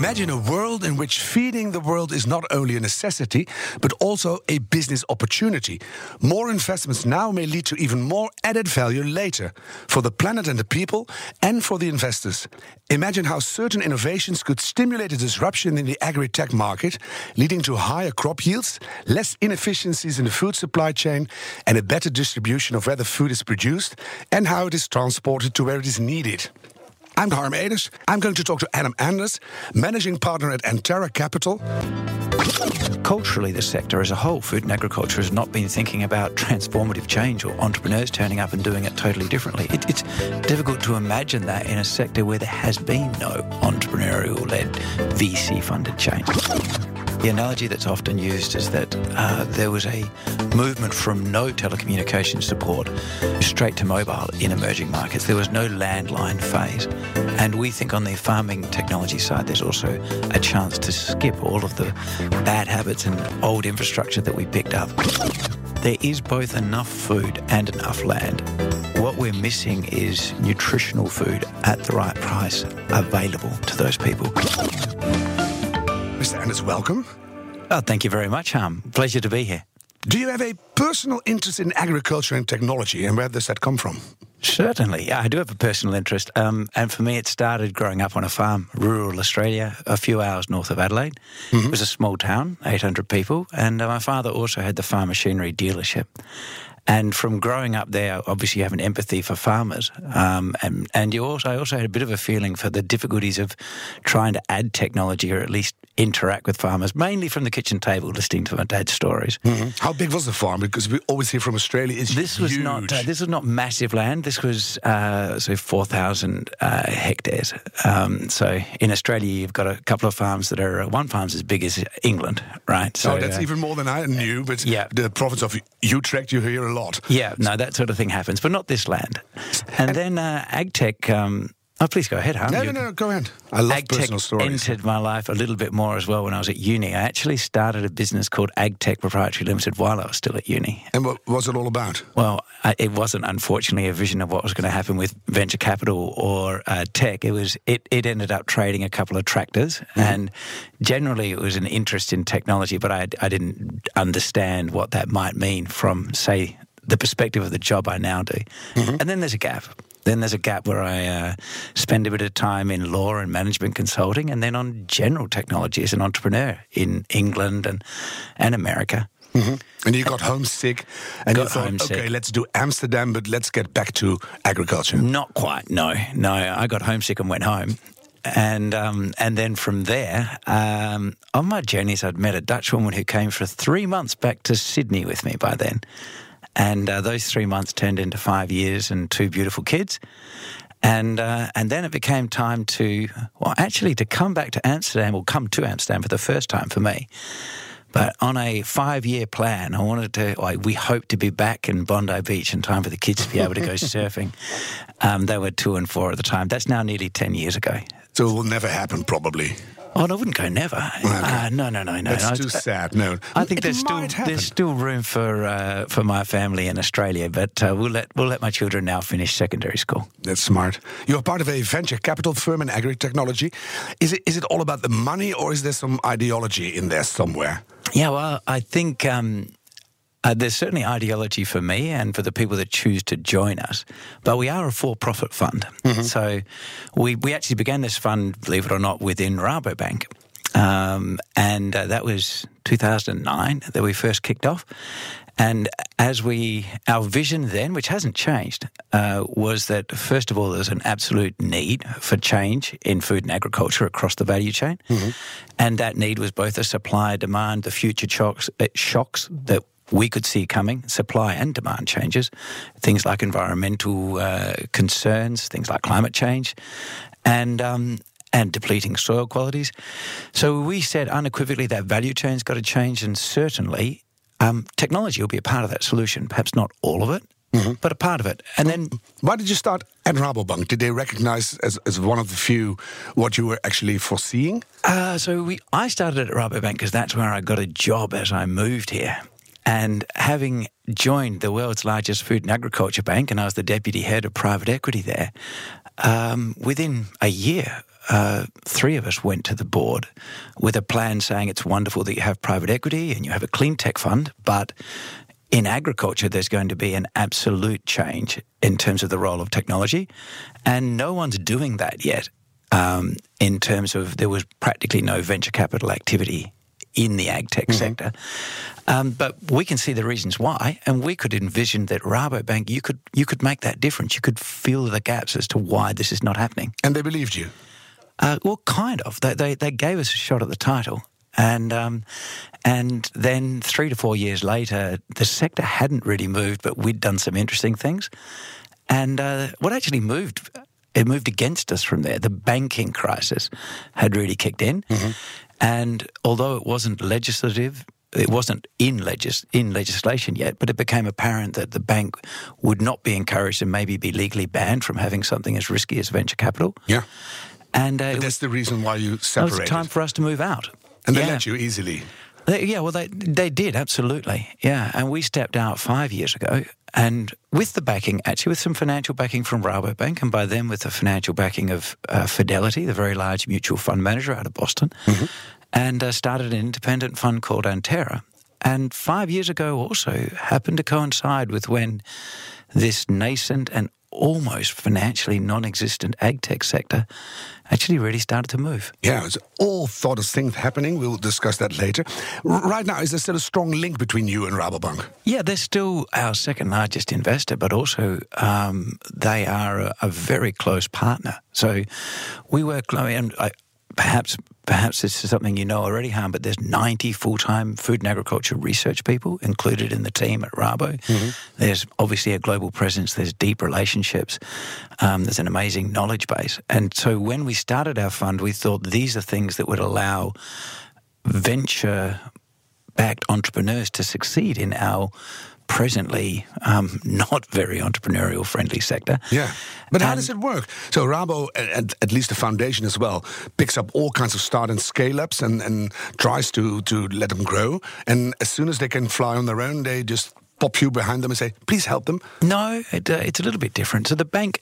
Imagine a world in which feeding the world is not only a necessity, but also a business opportunity. More investments now may lead to even more added value later for the planet and the people, and for the investors. Imagine how certain innovations could stimulate a disruption in the agri tech market, leading to higher crop yields, less inefficiencies in the food supply chain, and a better distribution of where the food is produced and how it is transported to where it is needed. I'm Harm Edens. I'm going to talk to Adam Anders, managing partner at Anterra Capital. Culturally, the sector as a whole, food and agriculture, has not been thinking about transformative change or entrepreneurs turning up and doing it totally differently. It, it's difficult to imagine that in a sector where there has been no entrepreneurial led VC funded change. The analogy that's often used is that uh, there was a movement from no telecommunications support straight to mobile in emerging markets. There was no landline phase. And we think on the farming technology side, there's also a chance to skip all of the bad habits and old infrastructure that we picked up. There is both enough food and enough land. What we're missing is nutritional food at the right price available to those people. Anders, welcome. Oh, thank you very much, Harm. Pleasure to be here. Do you have a personal interest in agriculture and technology, and where does that come from? Certainly, I do have a personal interest. Um, and for me, it started growing up on a farm, rural Australia, a few hours north of Adelaide. Mm-hmm. It was a small town, 800 people. And uh, my father also had the farm machinery dealership. And from growing up there, obviously you have an empathy for farmers, um, and and you also I also had a bit of a feeling for the difficulties of trying to add technology or at least interact with farmers, mainly from the kitchen table, listening to my dad's stories. Mm-hmm. How big was the farm? Because we always hear from Australia, it's this huge. was not uh, this was not massive land. This was uh, so four thousand uh, hectares. Um, so in Australia, you've got a couple of farms that are one farm's as big as England, right? So oh, that's uh, even more than I knew. But yeah. the province of Utrecht, you hear lot. Yeah, no, that sort of thing happens, but not this land. And, and then uh, AgTech. Um, Oh, please go ahead, Harm. No, no, no, go ahead. I love AgTech personal stories. entered my life a little bit more as well when I was at uni. I actually started a business called AgTech Proprietary Limited while I was still at uni. And what was it all about? Well, I, it wasn't unfortunately a vision of what was going to happen with venture capital or uh, tech. It was it, it ended up trading a couple of tractors, mm-hmm. and generally it was an interest in technology, but I, I didn't understand what that might mean from say the perspective of the job I now do. Mm-hmm. And then there's a gap. Then there's a gap where I uh, spend a bit of time in law and management consulting, and then on general technology as an entrepreneur in England and and America. Mm-hmm. And you got homesick, and got you thought, homesick. okay, let's do Amsterdam, but let's get back to agriculture. Not quite. No, no. I got homesick and went home, and um, and then from there, um, on my journeys, I'd met a Dutch woman who came for three months back to Sydney with me by then. And uh, those three months turned into five years and two beautiful kids. And uh, and then it became time to well, actually to come back to Amsterdam or come to Amsterdam for the first time for me. But on a five-year plan, I wanted to. Like, we hoped to be back in Bondi Beach in time for the kids to be able to go surfing. Um, they were two and four at the time. That's now nearly ten years ago. So it will never happen, probably. Oh, I wouldn't go never. Okay. Uh, no, no, no, no. That's too sad. No, I think it there's still happen. there's still room for uh, for my family in Australia, but uh, we'll let we'll let my children now finish secondary school. That's smart. You're part of a venture capital firm in agri technology. Is it is it all about the money, or is there some ideology in there somewhere? Yeah, well, I think. Um, uh, there's certainly ideology for me and for the people that choose to join us, but we are a for-profit fund. Mm-hmm. So we we actually began this fund, believe it or not, within Rabobank, um, and uh, that was 2009 that we first kicked off. And as we, our vision then, which hasn't changed, uh, was that first of all, there's an absolute need for change in food and agriculture across the value chain, mm-hmm. and that need was both a supply demand, the future shocks, uh, shocks that we could see coming supply and demand changes, things like environmental uh, concerns, things like climate change, and um, and depleting soil qualities. So we said unequivocally that value chain's got to change, and certainly um, technology will be a part of that solution. Perhaps not all of it. Mm-hmm. But a part of it. And then. Why did you start at Rabobank? Did they recognize as, as one of the few what you were actually foreseeing? Uh, so we, I started at Rabobank because that's where I got a job as I moved here. And having joined the world's largest food and agriculture bank, and I was the deputy head of private equity there, um, within a year, uh, three of us went to the board with a plan saying it's wonderful that you have private equity and you have a clean tech fund, but in agriculture, there's going to be an absolute change in terms of the role of technology, and no one's doing that yet. Um, in terms of there was practically no venture capital activity in the ag tech mm-hmm. sector. Um, but we can see the reasons why, and we could envision that Rabobank, you could you could make that difference. You could fill the gaps as to why this is not happening. And they believed you. Uh, well, kind of. They, they, they gave us a shot at the title, and um, and then three to four years later, the sector hadn't really moved, but we'd done some interesting things. And uh, what actually moved, it moved against us from there. The banking crisis had really kicked in, mm-hmm. And although it wasn't legislative. It wasn't in, legis- in legislation yet, but it became apparent that the bank would not be encouraged and maybe be legally banned from having something as risky as venture capital. Yeah. And uh, that's the reason why you separated. It was time for us to move out. And they yeah. let you easily. They, yeah, well, they they did absolutely. Yeah, and we stepped out five years ago, and with the backing, actually, with some financial backing from Rabobank, and by then with the financial backing of uh, Fidelity, the very large mutual fund manager out of Boston, mm-hmm. and uh, started an independent fund called Anterra. And five years ago, also happened to coincide with when this nascent and almost financially non-existent ag tech sector actually really started to move. Yeah, it's all sort of things happening. We'll discuss that later. right now, is there still a strong link between you and Rabobank? Yeah, they're still our second largest investor, but also um, they are a, a, very close partner. So we work, I mean, I, perhaps perhaps this is something you know already, Han, but there's 90 full-time food and agriculture research people included in the team at Rabo. Mm-hmm. There's obviously a global presence. There's deep relationships. Um, there's an amazing knowledge base. And so when we started our fund, we thought these are things that would allow venture backed entrepreneurs to succeed in our presently um, not very entrepreneurial friendly sector. Yeah. But how does it work? So Rabo, at, at, least the foundation as well, picks up all kinds of start and scale ups and, and tries to, to let them grow. And as soon as they can fly on their own, they just pop you behind them and say, please help them? No, it, uh, it's a little bit different. So the bank,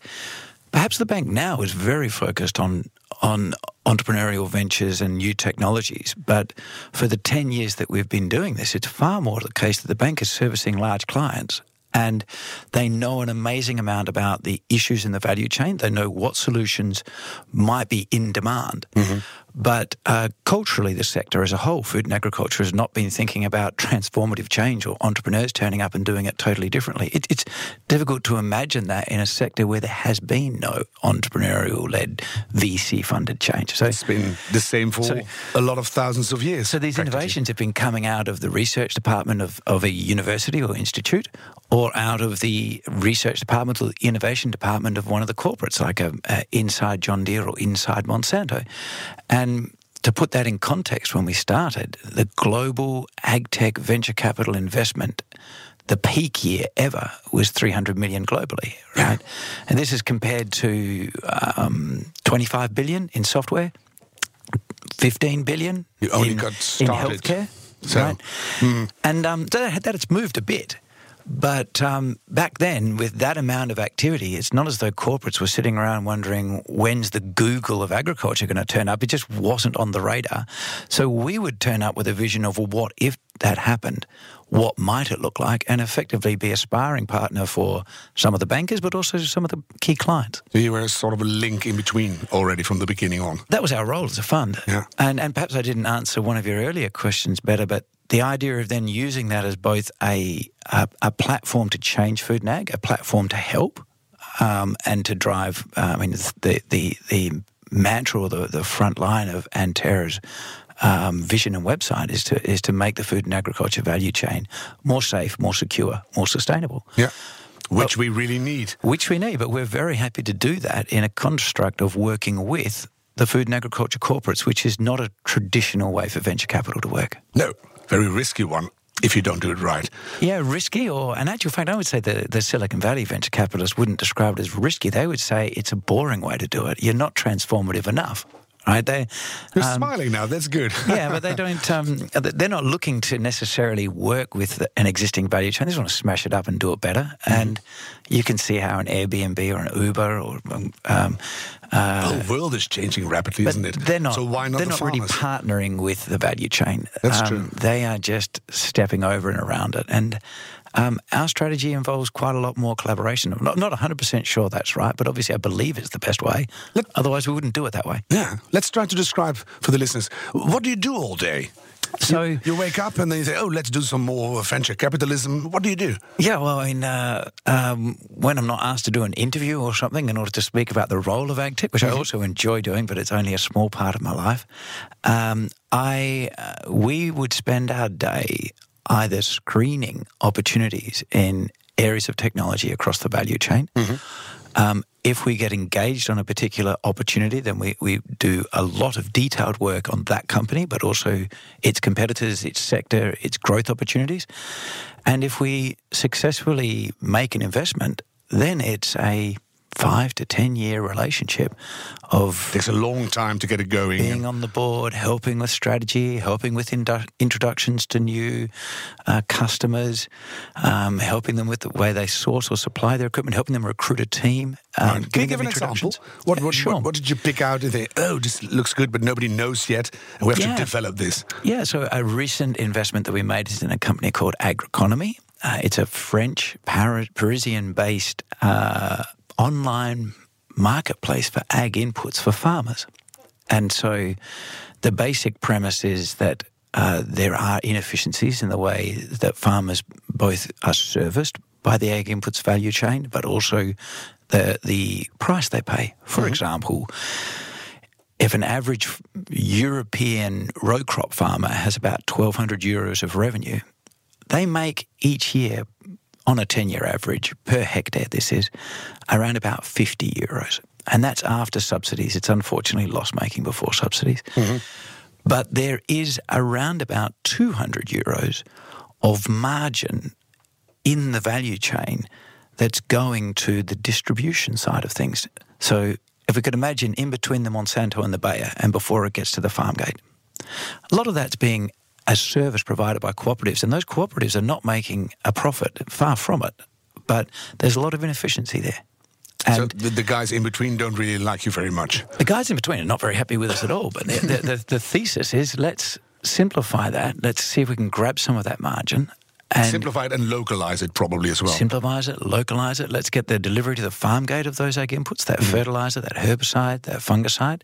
perhaps the bank now is very focused on on entrepreneurial ventures and new technologies. But for the 10 years that we've been doing this, it's far more the case that the bank is servicing large clients and they know an amazing amount about the issues in the value chain. They know what solutions might be in demand. Mm-hmm. But uh, culturally, the sector as a whole, food and agriculture, has not been thinking about transformative change or entrepreneurs turning up and doing it totally differently. It, it's difficult to imagine that in a sector where there has been no entrepreneurial led VC funded change. So it's been the same for so, a lot of thousands of years. So these innovations have been coming out of the research department of, of a university or institute or out of the research department or the innovation department of one of the corporates, like a, a inside John Deere or inside Monsanto. And to put that in context, when we started, the global ag tech venture capital investment, the peak year ever was 300 million globally, right? And this is compared to um, 25 billion in software, 15 billion you only in, got started. in healthcare. So, right? Mm. And um, that, that it's moved a bit. But um, back then, with that amount of activity, it's not as though corporates were sitting around wondering when's the Google of agriculture going to turn up. It just wasn't on the radar. So we would turn up with a vision of well, what if that happened? What might it look like? And effectively be a sparring partner for some of the bankers, but also some of the key clients. So you were sort of a link in between already from the beginning on. That was our role as a fund. Yeah. And, and perhaps I didn't answer one of your earlier questions better, but the idea of then using that as both a, a, a platform to change food and ag, a platform to help, um, and to drive. Uh, I mean, the the the mantra or the, the front line of Anterra's um, vision and website is to is to make the food and agriculture value chain more safe, more secure, more sustainable. Yeah. Which we really need. Which we need, but we're very happy to do that in a construct of working with the food and agriculture corporates, which is not a traditional way for venture capital to work. No, very risky one if you don't do it right. Yeah, risky, or in actual fact, I would say the, the Silicon Valley venture capitalists wouldn't describe it as risky. They would say it's a boring way to do it. You're not transformative enough. Right? They, You're um, smiling now. That's good. yeah, but they don't. Um, they're not looking to necessarily work with an existing value chain. They just want to smash it up and do it better. Mm-hmm. And you can see how an Airbnb or an Uber or um, um uh, the world is changing rapidly, isn't it? They're not. So why not? They're the not farmers? really partnering with the value chain. That's um, true. They are just stepping over and around it, and um, our strategy involves quite a lot more collaboration. I'm not, not 100% sure that's right, but obviously I believe it's the best way. Let, Otherwise, we wouldn't do it that way. Yeah. Let's try to describe for the listeners what do you do all day? So you, you, wake up and then you say, "Oh, let's do some more venture capitalism." What do you do? Yeah, well, I mean, uh, um, when I'm not asked to do an interview or something in order to speak about the role of AgTech, which mm-hmm. I also enjoy doing, but it's only a small part of my life, um, I uh, we would spend our day either screening opportunities in areas of technology across the value chain. Mm-hmm. Um, if we get engaged on a particular opportunity, then we, we do a lot of detailed work on that company, but also its competitors, its sector, its growth opportunities. And if we successfully make an investment, then it's a five to ten year relationship of takes a long time to get it going being on the board helping with strategy helping with indu- introductions to new uh, customers um, helping them with the way they source or supply their equipment helping them recruit a team um, right. Can you give an example? What, what, sure. what, what, did you pick out and think, oh, this looks good, but nobody knows yet, and we have yeah. to develop this? Yeah, so a recent investment that we made is in a company called Agriconomie. Uh, it's a French, Parisian based uh, online marketplace for ag inputs for farmers. And so the basic premise is that uh, there are inefficiencies in the way that farmers both are serviced by the ag inputs value chain, but also the the price they pay. For mm-hmm. example, if an average European row crop farmer has about 1,200 euros of revenue, they make each year on a 10 year average per hectare, this is around about 50 euros. And that's after subsidies. It's unfortunately loss making before subsidies. Mm-hmm. But there is around about 200 euros of margin in the value chain that's going to the distribution side of things. So if we could imagine in between the Monsanto and the Bayer and before it gets to the farm gate, a lot of that's being a service provided by cooperatives, and those cooperatives are not making a profit, far from it. But there's a lot of inefficiency there. And so the, the, guys in between don't really like you very much. The guys in between are not very happy with us at all. But the, the, the thesis is let's simplify that. Let's see if we can grab some of that margin and simplify it and localize it probably as well. Simplify it, localize it. Let's get the delivery to the farm gate of those ag inputs, that mm. fertilizer, that herbicide, that fungicide.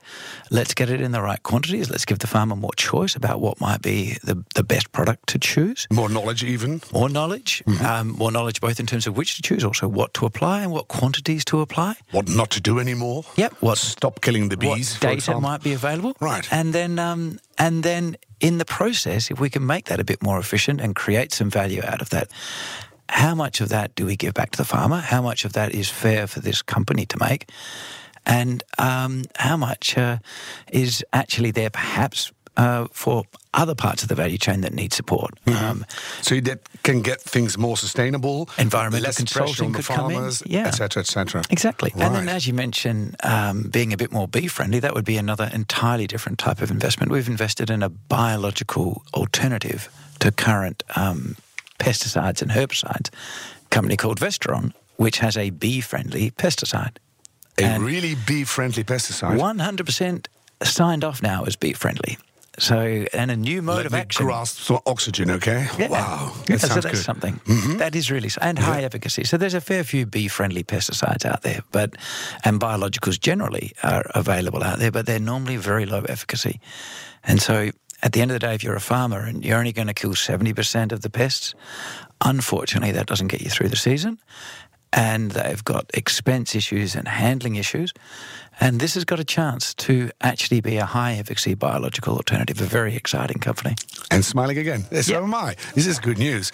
Let's get it in the right quantities. Let's give the farmer more choice about what might be the, the best product to choose. More knowledge, even. More knowledge. Mm-hmm. Um, more knowledge both in terms of which to choose, also what to apply and what quantities to apply. What not to do anymore. Yep. What stop killing the bees. What data might be available. Right. And then um, and then in the process, if we can make that a bit more efficient and create some value out of that, how much of that do we give back to the farmer? How much of that is fair for this company to make? And um, how much uh, is actually there perhaps uh, for other parts of the value chain that need support. Mm-hmm. Um, so that can get things more sustainable, environmental less consulting could farmers, come in, yeah, etc., etc. Exactly. Right. And then, as you mentioned, um, being a bit more bee friendly, that would be another entirely different type of investment. We've invested in a biological alternative to current um, pesticides and herbicides. A company called Vestaron, which has a bee friendly pesticide. A and really bee friendly pesticide. One hundred percent signed off now as bee friendly. So, and a new mode Let of action. grasp some oxygen, okay? Yeah. Wow. That yeah, so that's good. something. Mm-hmm. That is really, and high yeah. efficacy. So there's a fair few bee friendly pesticides out there, but, and biologicals generally are available out there, but they're normally very low efficacy. And so at the end of the day, if you're a farmer and you're only going to kill 70% of the pests, unfortunately, that doesn't get you through the season. And they've got expense issues and handling issues. And this has got a chance to actually be a high efficacy biological alternative, a very exciting company. And smiling again. So am I. This is good news.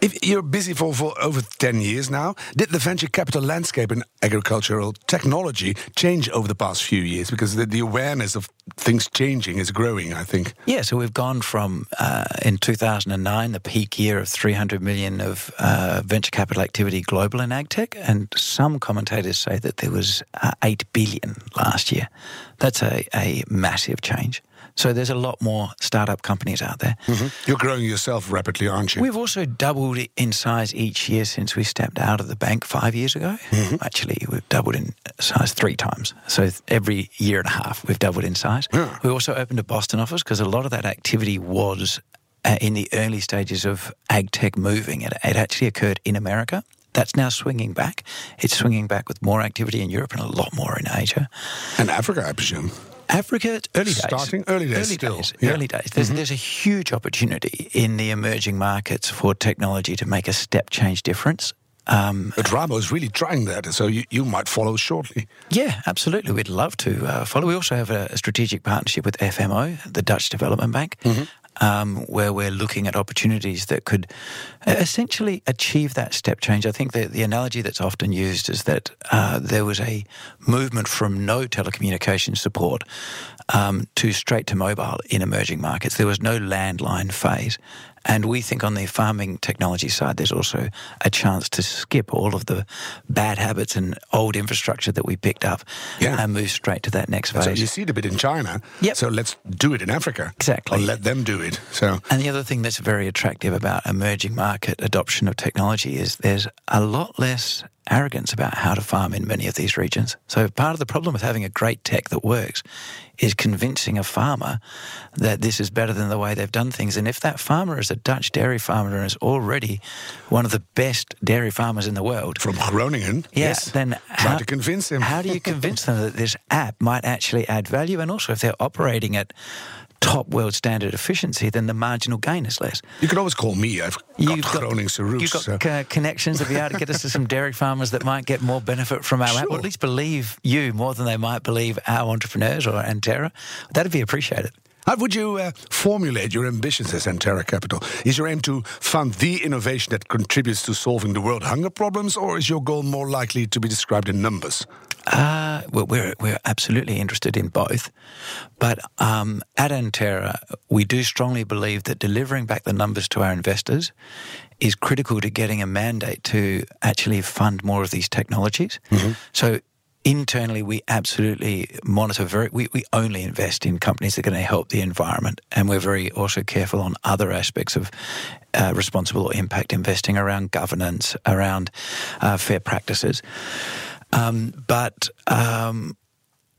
If you're busy for, for over 10 years now, did the venture capital landscape in agricultural technology change over the past few years? Because the, the awareness of things changing is growing, I think. Yeah, so we've gone from uh, in 2009, the peak year of 300 million of uh, venture capital activity global in ag tech, and some commentators say that there was uh, 8 billion last year. That's a, a massive change. So there's a lot more startup companies out there. Mm-hmm. You're growing yourself rapidly, aren't you? We've also doubled in size each year since we stepped out of the bank five years ago. Mm-hmm. Actually, we've doubled in size three times. So every year and a half, we've doubled in size. Yeah. We also opened a Boston office because a lot of that activity was uh, in the early stages of ag tech moving. It, it actually occurred in America. That's now swinging back. It's swinging back with more activity in Europe and a lot more in Asia. And Africa, I presume. Africa, early days. Starting early days. Early still. days. Yeah. Early days. There's, mm-hmm. there's a huge opportunity in the emerging markets for technology to make a step change difference. Um, but Rabo is really trying that, so you, you might follow shortly. Yeah, absolutely. We'd love to uh, follow. We also have a, a, strategic partnership with FMO, the Dutch Development Bank, mm-hmm um, where we're looking at opportunities that could essentially achieve that step change. I think that the analogy that's often used is that uh, there was a movement from no telecommunications support um, to straight to mobile in emerging markets. There was no landline phase. And we think on the farming technology side, there's also a chance to skip all of the bad habits and old infrastructure that we picked up yeah. and move straight to that next phase. So you see it a bit in China. Yep. So let's do it in Africa. Exactly. Or let them do it. So And the other thing that's very attractive about emerging market adoption of technology is there's a lot less arrogance about how to farm in many of these regions. So part of the problem with having a great tech that works is convincing a farmer that this is better than the way they've done things. And if that farmer is a Dutch dairy farmer and is already one of the best dairy farmers in the world from Groningen, yeah, yes, then how, to convince him. how do you convince them that this app might actually add value? And also, if they're operating at top world standard efficiency, then the marginal gain is less. You can always call me. I've got you've Groningse roots. You've got so. uh, connections to be able to get us to some dairy farmers that might get more benefit from our sure. app, or at least believe you more than they might believe our entrepreneurs or Anterra. That'd be appreciated. How would you uh, formulate your ambitions as Anterra Capital? Is your aim to fund the innovation that contributes to solving the world hunger problems, or is your goal more likely to be described in numbers? Uh, well, we're, we're absolutely interested in both. But um, at Anterra, we do strongly believe that delivering back the numbers to our investors is critical to getting a mandate to actually fund more of these technologies. Mm-hmm. So internally we absolutely monitor very we, we only invest in companies that are going to help the environment and we're very also careful on other aspects of uh, responsible impact investing around governance around uh, fair practices um, but um,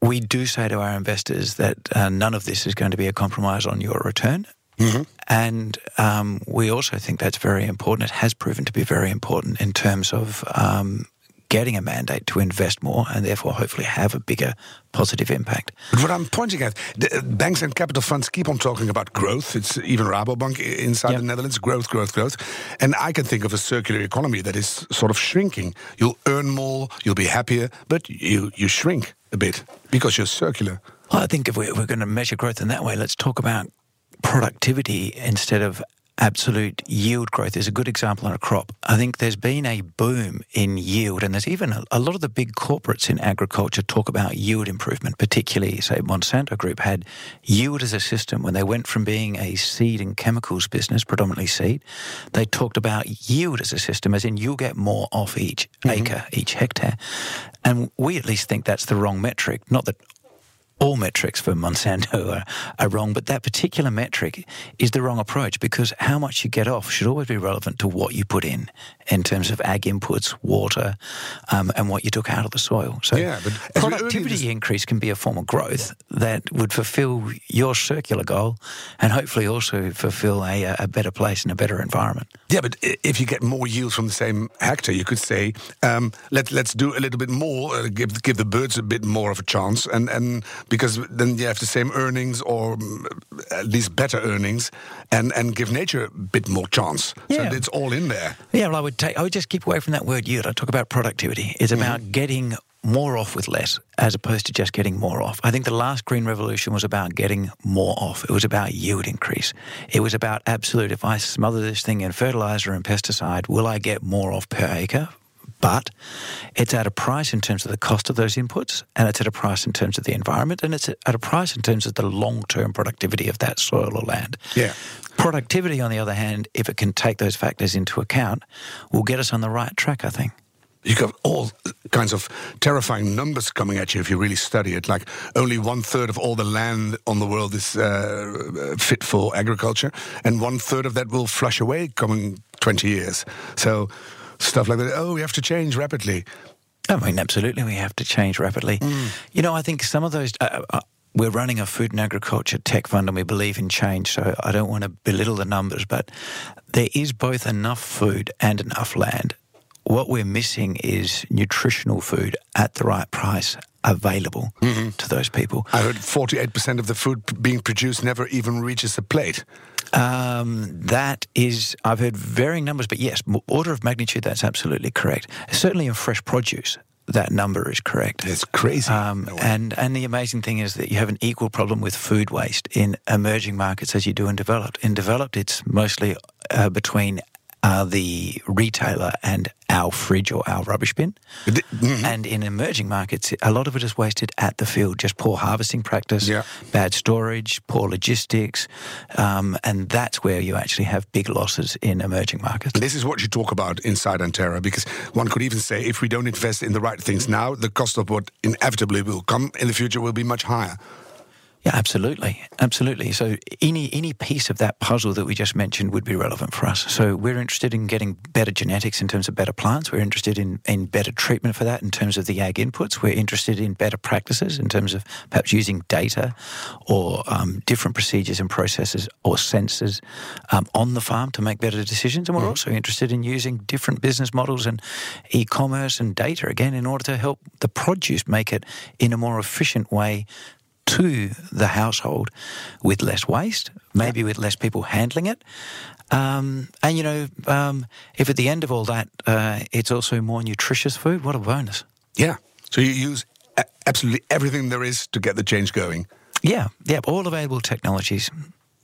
we do say to our investors that uh, none of this is going to be a compromise on your return. Mm-hmm. And um, we also think that's very important. It has proven to be very important in terms of um, getting a mandate to invest more and therefore hopefully have a bigger positive impact. But what I'm pointing at, the uh, banks and capital funds keep on talking about growth. It's even Rabobank inside yep. the Netherlands, growth, growth, growth. And I can think of a circular economy that is sort of shrinking. You'll earn more, you'll be happier, but you, you shrink a bit because you're circular. Well, I think if we're, we're going to measure growth in that way, let's talk about productivity instead of absolute yield growth is a good example on a crop. I think there's been a boom in yield, and there's even a, a, lot of the big corporates in agriculture talk about yield improvement, particularly, say, Monsanto Group had yield as a system when they went from being a seed and chemicals business, predominantly seed. They talked about yield as a system, as in you'll get more off each mm-hmm. acre, each hectare. And we at least think that's the wrong metric. Not that all metrics for Monsanto are, are, wrong, but that particular metric is the wrong approach because how much you get off should always be relevant to what you put in in terms of ag inputs, water, um, and what you took out of the soil. So yeah, but productivity this... increase can be a form of growth that would fulfill your circular goal and hopefully also fulfill a, a better place and a better environment. Yeah, but if you get more yield from the same hectare, you could say, um, let, let's do a little bit more, uh, give, give the birds a bit more of a chance and, and because then you have the same earnings or mm, at least better earnings and, and give nature a bit more chance. Yeah. So it's all in there. Yeah, well, I would take, I would just keep away from that word yield. I talk about productivity. It's mm-hmm. about mm-hmm. getting more off with less as opposed to just getting more off. I think the last green revolution was about getting more off. It was about yield increase. It was about absolute, if I smother this thing in fertilizer and pesticide, will I get more off per acre but it's at a price in terms of the cost of those inputs, and it's at a price in terms of the environment, and it's at a price in terms of the long term productivity of that soil or land. Yeah. Productivity, on the other hand, if it can take those factors into account, will get us on the right track, I think. you've got all kinds of terrifying numbers coming at you if you really study it. Like only one third of all the land on the world is uh, fit for agriculture, and one third of that will flush away coming 20 years. So stuff like that. Oh, we have to change rapidly. I mean, absolutely, we have to change rapidly. Mm. You know, I think some of those. Uh, uh, we're running a food and agriculture tech fund and we believe in change, so I don't want to belittle the numbers, but there is both enough food and enough land what we're missing is nutritional food at the right price available mm-hmm. to those people. I heard 48% of the food being produced never even reaches the plate. Um, that is, I've heard varying numbers, but yes, order of magnitude, that's absolutely correct. Certainly in fresh produce, that number is correct. It's crazy. Um, no and and the amazing thing is that you have an equal problem with food waste in emerging markets as you do in developed. In developed, it's mostly uh, between uh, the retailer and our fridge or our rubbish bin. Mm-hmm. And in emerging markets, a lot of it is wasted at the field, just poor harvesting practice, yeah. bad storage, poor logistics. Um, and that's where you actually have big losses in emerging markets. This is what you talk about inside Anterra, because one could even say if we don't invest in the right things now, the cost of what inevitably will come in the future will be much higher. Yeah, absolutely, absolutely. So any any piece of that puzzle that we just mentioned would be relevant for us. So we're interested in getting better genetics in terms of better plants. We're interested in in better treatment for that in terms of the ag inputs. We're interested in better practices in terms of perhaps using data or um, different procedures and processes or sensors um, on the farm to make better decisions. And we're mm-hmm. also interested in using different business models and e-commerce and data again in order to help the produce make it in a more efficient way to the household with less waste, maybe yeah. with less people handling it. Um, and, you know, um, if at the end of all that, uh, it's also more nutritious food, what a bonus. Yeah. So you use absolutely everything there is to get the change going. Yeah. Yeah. All available technologies.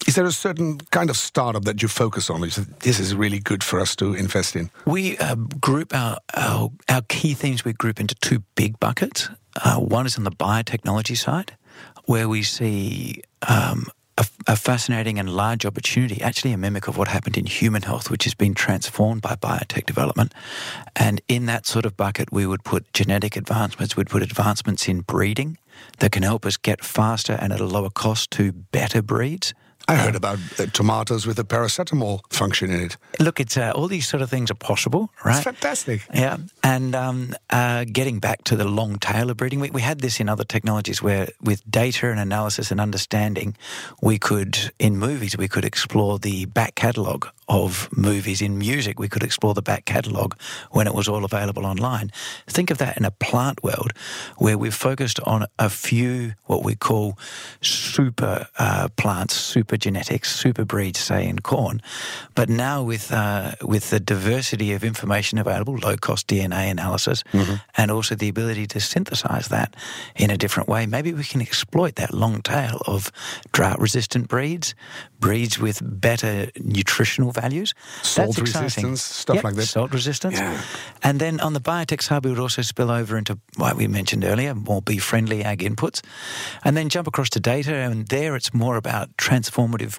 Is there a certain kind of startup that you focus on? Which this is really good for us to invest in. We uh, group our, our, our key themes. We group into two big buckets. Uh, one is on the biotechnology side, where we see um, a, a, fascinating and large opportunity, actually a mimic of what happened in human health, which has been transformed by biotech development. And in that sort of bucket, we would put genetic advancements, we'd put advancements in breeding that can help us get faster and at a lower cost to better breeds. I heard about uh, tomatoes with a paracetamol function in it. Look, it's uh, all these sort of things are possible, right? It's fantastic. Yeah, and um, uh, getting back to the long tail of breeding, we, we had this in other technologies where, with data and analysis and understanding, we could in movies we could explore the back catalogue of movies in music. We could explore the back catalogue when it was all available online. Think of that in a plant world where we've focused on a few what we call super uh, plants, super genetics, super breeds, say in corn. But now with uh, with the diversity of information available, low cost DNA analysis, mm-hmm. and also the ability to synthesize that in a different way, maybe we can exploit that long tail of drought resistant breeds, breeds with better nutritional values. Salt That's resistance, stuff yep, like that. Salt resistance. Yeah. And then on the biotech side, we would also spill over into what we mentioned earlier, more bee friendly ag inputs. And then jump across to data. And there it's more about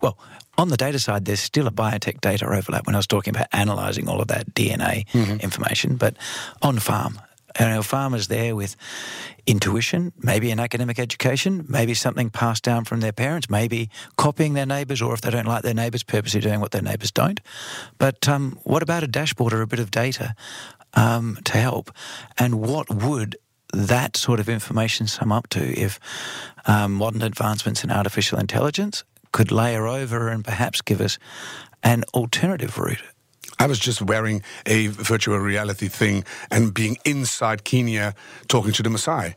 well, on the data side, there's still a biotech data overlap when I was talking about analyzing all of that DNA mm-hmm. information. But on farm, and our farmers there with intuition, maybe an academic education, maybe something passed down from their parents, maybe copying their neighbours, or if they don't like their neighbours, purposely doing what their neighbours don't. But um, what about a dashboard or a bit of data um, to help? And what would that sort of information sum up to if um, modern advancements in artificial intelligence could layer over and perhaps give us an alternative route I was just wearing a virtual reality thing and being inside Kenya talking to the Maasai.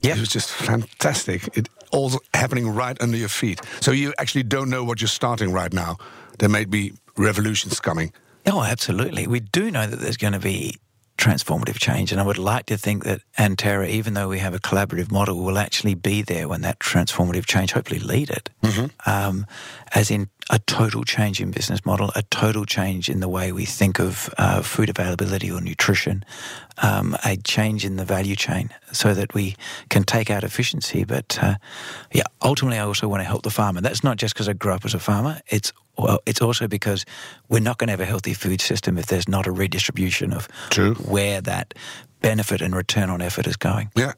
Yeah. It was just fantastic. It all happening right under your feet. So you actually don't know what you're starting right now. There may be revolutions coming. Oh, absolutely. We do know that there's going to be transformative change. And I would like to think that Anterra, even though we have a collaborative model, will actually be there when that transformative change, hopefully lead it, mm-hmm. um, as in a total change in business model, a total change in the way we think of uh, food availability or nutrition, um, a change in the value chain so that we can take out efficiency. But uh, yeah, ultimately, I also want to help the farmer. That's not just because I grew up as a farmer. It's Well, it's also because we're not going to have a healthy food system if there's not a redistribution of True. where that benefit and return on effort is going. Yeah.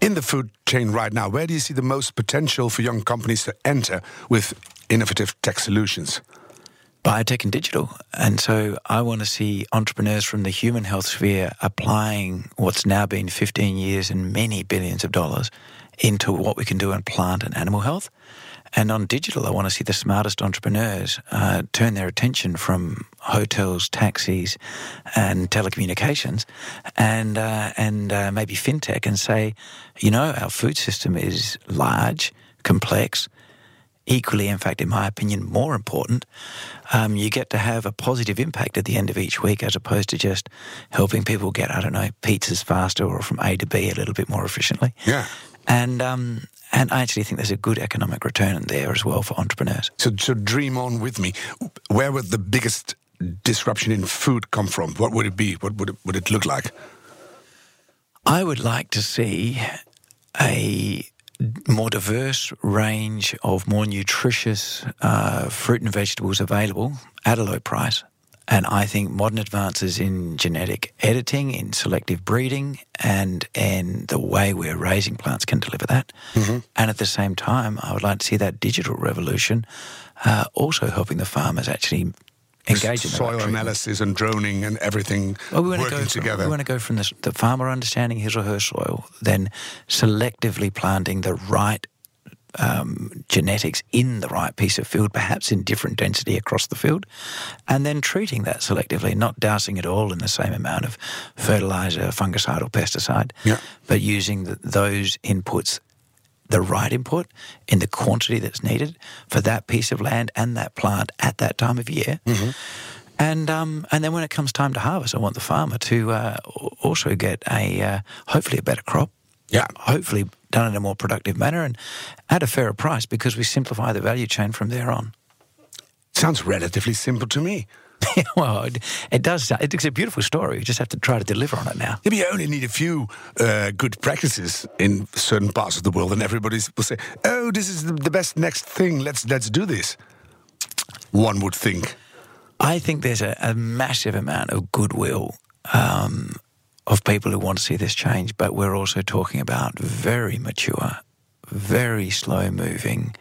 In the food chain right now, where do you see the most potential for young companies to enter with innovative tech solutions? biotech and digital. And so I want to see entrepreneurs from the human health sphere applying what's now been 15 years and many billions of dollars into what we can do in plant and animal health. And on digital, I want to see the smartest entrepreneurs uh, turn their attention from hotels, taxis, and telecommunications, and uh, and uh, maybe fintech, and say, you know, our food system is large, complex, equally, in fact, in my opinion, more important, um, you get to have a positive impact at the end of each week as opposed to just helping people get, I don't know, pizzas faster or from A to B a little bit more efficiently. Yeah. And, um, and I actually think there's a good economic return in there as well for entrepreneurs. So, so dream on with me. Where would the biggest disruption in food come from? What would it be? What would it, would it look like? I would like to see a more diverse range of more nutritious uh, fruit and vegetables available at a low price. And I think modern advances in genetic editing, in selective breeding, and in the way we're raising plants can deliver that. Mm-hmm. And at the same time, I would like to see that digital revolution uh, also helping the farmers actually engage in soil analysis and droning and everything well, we working go together. From, we want to go from the, the farmer understanding his or her soil, then selectively planting the right um, genetics in the right piece of field, perhaps in different density across the field, and then treating that selectively, not dousing it all in the same amount of fertilizer, fungicide, or pesticide, yeah. but using the, those inputs the right input in the quantity that's needed for that piece of land and that plant at that time of year. Mm-hmm. And um, and then when it comes time to harvest, I want the farmer to uh, also get a uh, hopefully a better crop. Yeah. Hopefully done in a more productive manner and at a fairer price because we simplify the value chain from there on. Sounds relatively simple to me. well, it, it, does. It's a beautiful story. You just have to try to deliver on it now. Yeah, you only need a few uh, good practices in certain parts of the world, and everybody will say, "Oh, this is the best next thing. Let's let's do this." One would think. I think there's a, a massive amount of goodwill um, of people who want to see this change, but we're also talking about very mature, very slow moving,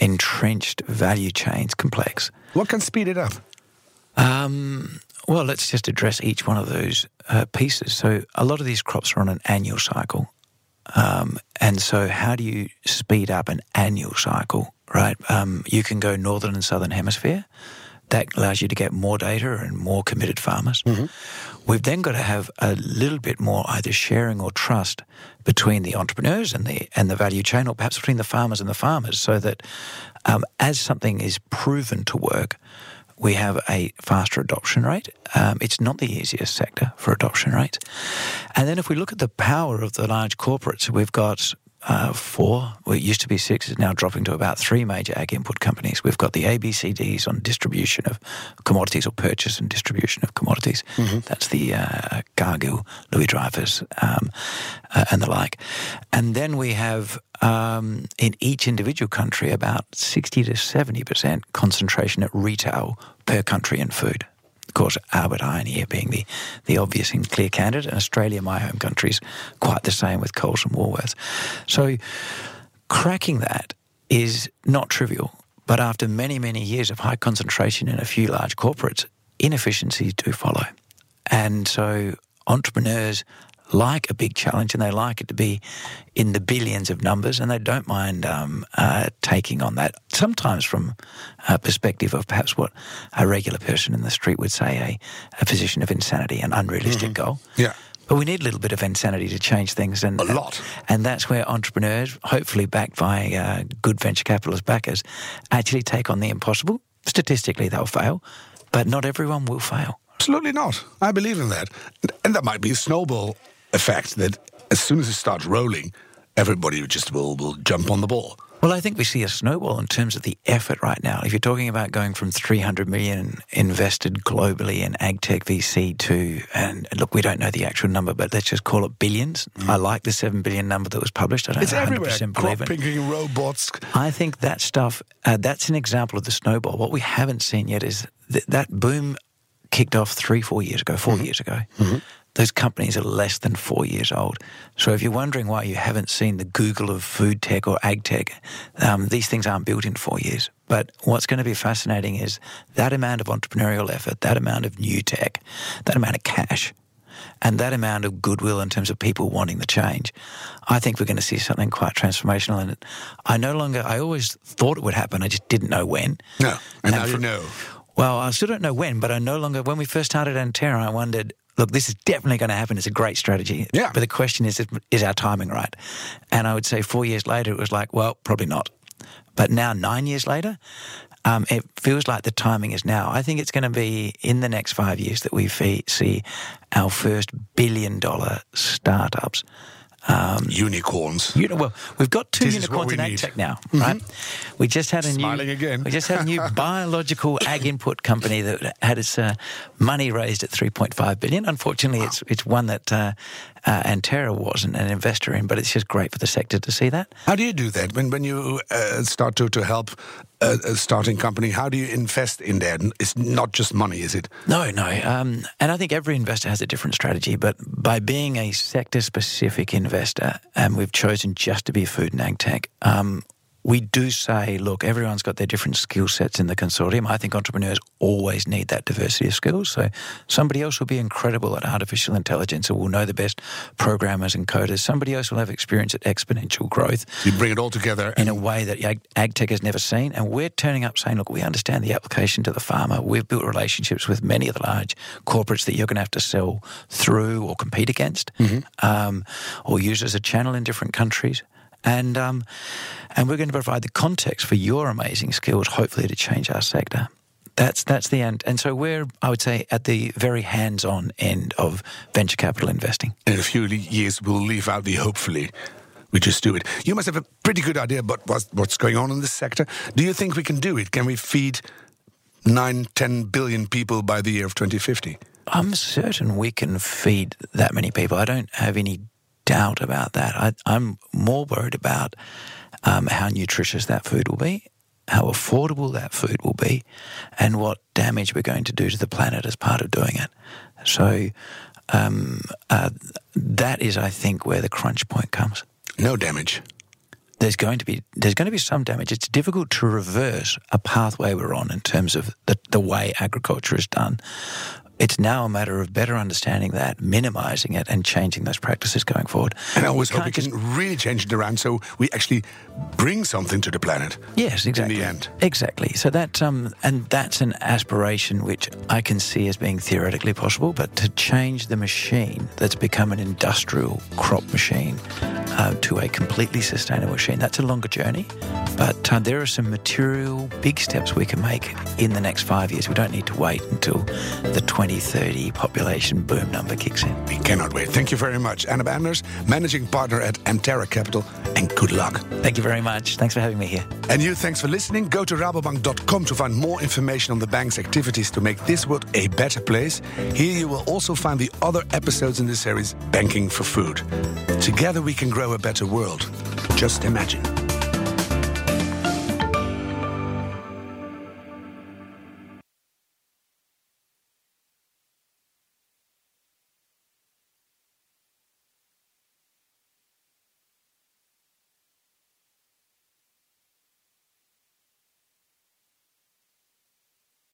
entrenched value chains, complex. What can speed it up? Um, well, let's just address each one of those uh, pieces. So, a lot of these crops are on an annual cycle. Um, and so, how do you speed up an annual cycle, right? Um, you can go northern and southern hemisphere. That allows you to get more data and more committed farmers. Mm-hmm. We've then got to have a little bit more either sharing or trust between the entrepreneurs and the and the value chain, or perhaps between the farmers and the farmers, so that um, as something is proven to work, we have a faster adoption rate. Um, it's not the easiest sector for adoption rates. And then if we look at the power of the large corporates, we've got uh, four, well, it used to be six, it's now dropping to about three major ag input companies. We've got the ABCDs on distribution of commodities or purchase and distribution of commodities. Mm-hmm. That's the uh, Cargill, Louis Dreyfus, um, uh, and the like. And then we have um, in each individual country about 60 to 70% concentration at retail per country in food. Of course, Albert Heijn here being the, the obvious and clear candidate, and Australia, my home country, is quite the same with Coles and Woolworths. So cracking that is not trivial. But after many, many years of high concentration in a few large corporates, inefficiencies do follow. And so entrepreneurs like a big challenge and they like it to be in the billions of numbers and they don't mind um, uh, taking on that. Sometimes from a perspective of perhaps what a regular person in the street would say a, a position of insanity, an unrealistic mm-hmm. goal. Yeah. But we need a little bit of insanity to change things, and a lot. And that's where entrepreneurs, hopefully backed by uh, good venture capitalist backers, actually take on the impossible. Statistically, they'll fail, but not everyone will fail. Absolutely not. I believe in that, and that might be a snowball effect that as soon as it starts rolling, everybody just will, will jump on the ball. Well, I think we see a snowball in terms of the effort right now. If you're talking about going from 300 million invested globally in agtech VC to, and look, we don't know the actual number, but let's just call it billions. Mm. I like the 7 billion number that was published. I don't it's everywhere. Crop picking, robots. I think that stuff, uh, that's an example of the snowball. What we haven't seen yet is th- that boom kicked off three, four years ago, 4 mm-hmm. years ago. Mm-hmm those companies are less than four years old. So if you're wondering why you haven't seen the Google of food tech or ag tech, um, these things aren't built in four years. But what's going to be fascinating is that amount of entrepreneurial effort, that amount of new tech, that amount of cash, and that amount of goodwill in terms of people wanting the change. I think we're going to see something quite transformational. And I no longer, I always thought it would happen. I just didn't know when. No, and, and now for, you know. Well, I still don't know when, but I no longer, when we first started Anterra, I wondered, look, this is definitely going to happen. It's a great strategy. Yeah. But the question is, is our timing right? And I would say four years later, it was like, well, probably not. But now, nine years later, um, it feels like the timing is now. I think it's going to be in the next five years that we see our first billion dollar startups um, unicorns. You know, well, we've got two this unicorns in ag tech now, mm-hmm. right? We just had a Smiling new. Again. we just had a new biological ag input company that had its uh, money raised at 3.5 billion. Unfortunately, wow. it's it's one that uh, uh, Anterra wasn't an investor in, but it's just great for the sector to see that. How do you do that when when you uh, start to to help a, a, starting company? How do you invest in that? It's not just money, is it? No, no. Um, and I think every investor has a different strategy, but by being a sector specific investor, and we've chosen just to be a food and ag tech, um, we do say, look, everyone's got their different skill sets in the consortium. I think entrepreneurs always need that diversity of skills. So somebody else will be incredible at artificial intelligence and will know the best programmers and coders. Somebody else will have experience at exponential growth. You bring it all together in a way that ag, ag tech has never seen. And we're turning up saying, look, we understand the application to the farmer. We've built relationships with many of the large corporates that you're going to have to sell through or compete against, mm-hmm. um, or use as a channel in different countries and um, and we're going to provide the context for your amazing skills, hopefully, to change our sector. That's that's the end, and so we're, I would say, at the very hands-on end of venture capital investing. In a few years, we'll leave out the hopefully. We just do it. You must have a pretty good idea about what's going on in this sector. Do you think we can do it? Can we feed nine, ten billion people by the year of 2050? I'm certain we can feed that many people. I don't have any doubt about that. I, am more worried about um, how nutritious that food will be, how affordable that food will be, and what damage we're going to do to the planet as part of doing it. So um, uh, that is, I think, where the crunch point comes. No damage. There's going to be there's going to be some damage. It's difficult to reverse a pathway we're on in terms of the, the way agriculture is done. It's now a matter of better understanding that, minimizing it, and changing those practices going forward. And I always hope we can really change it around so we actually bring something to the planet. Yes, exactly. In the end, exactly. So that um, and that's an aspiration which I can see as being theoretically possible. But to change the machine that's become an industrial crop machine uh, to a completely sustainable machine, that's a longer journey. But uh, there are some material big steps we can make in the next five years. We don't need to wait until the 2030 population boom number kicks in. We cannot wait. Thank you very much. Anna Anders, managing partner at Anterra Capital, and good luck. Thank you very much. Thanks for having me here. And you, thanks for listening. Go to rabobank.com to find more information on the bank's activities to make this world a better place. Here you will also find the other episodes in the series, Banking for Food. Together we can grow a better world. Just imagine.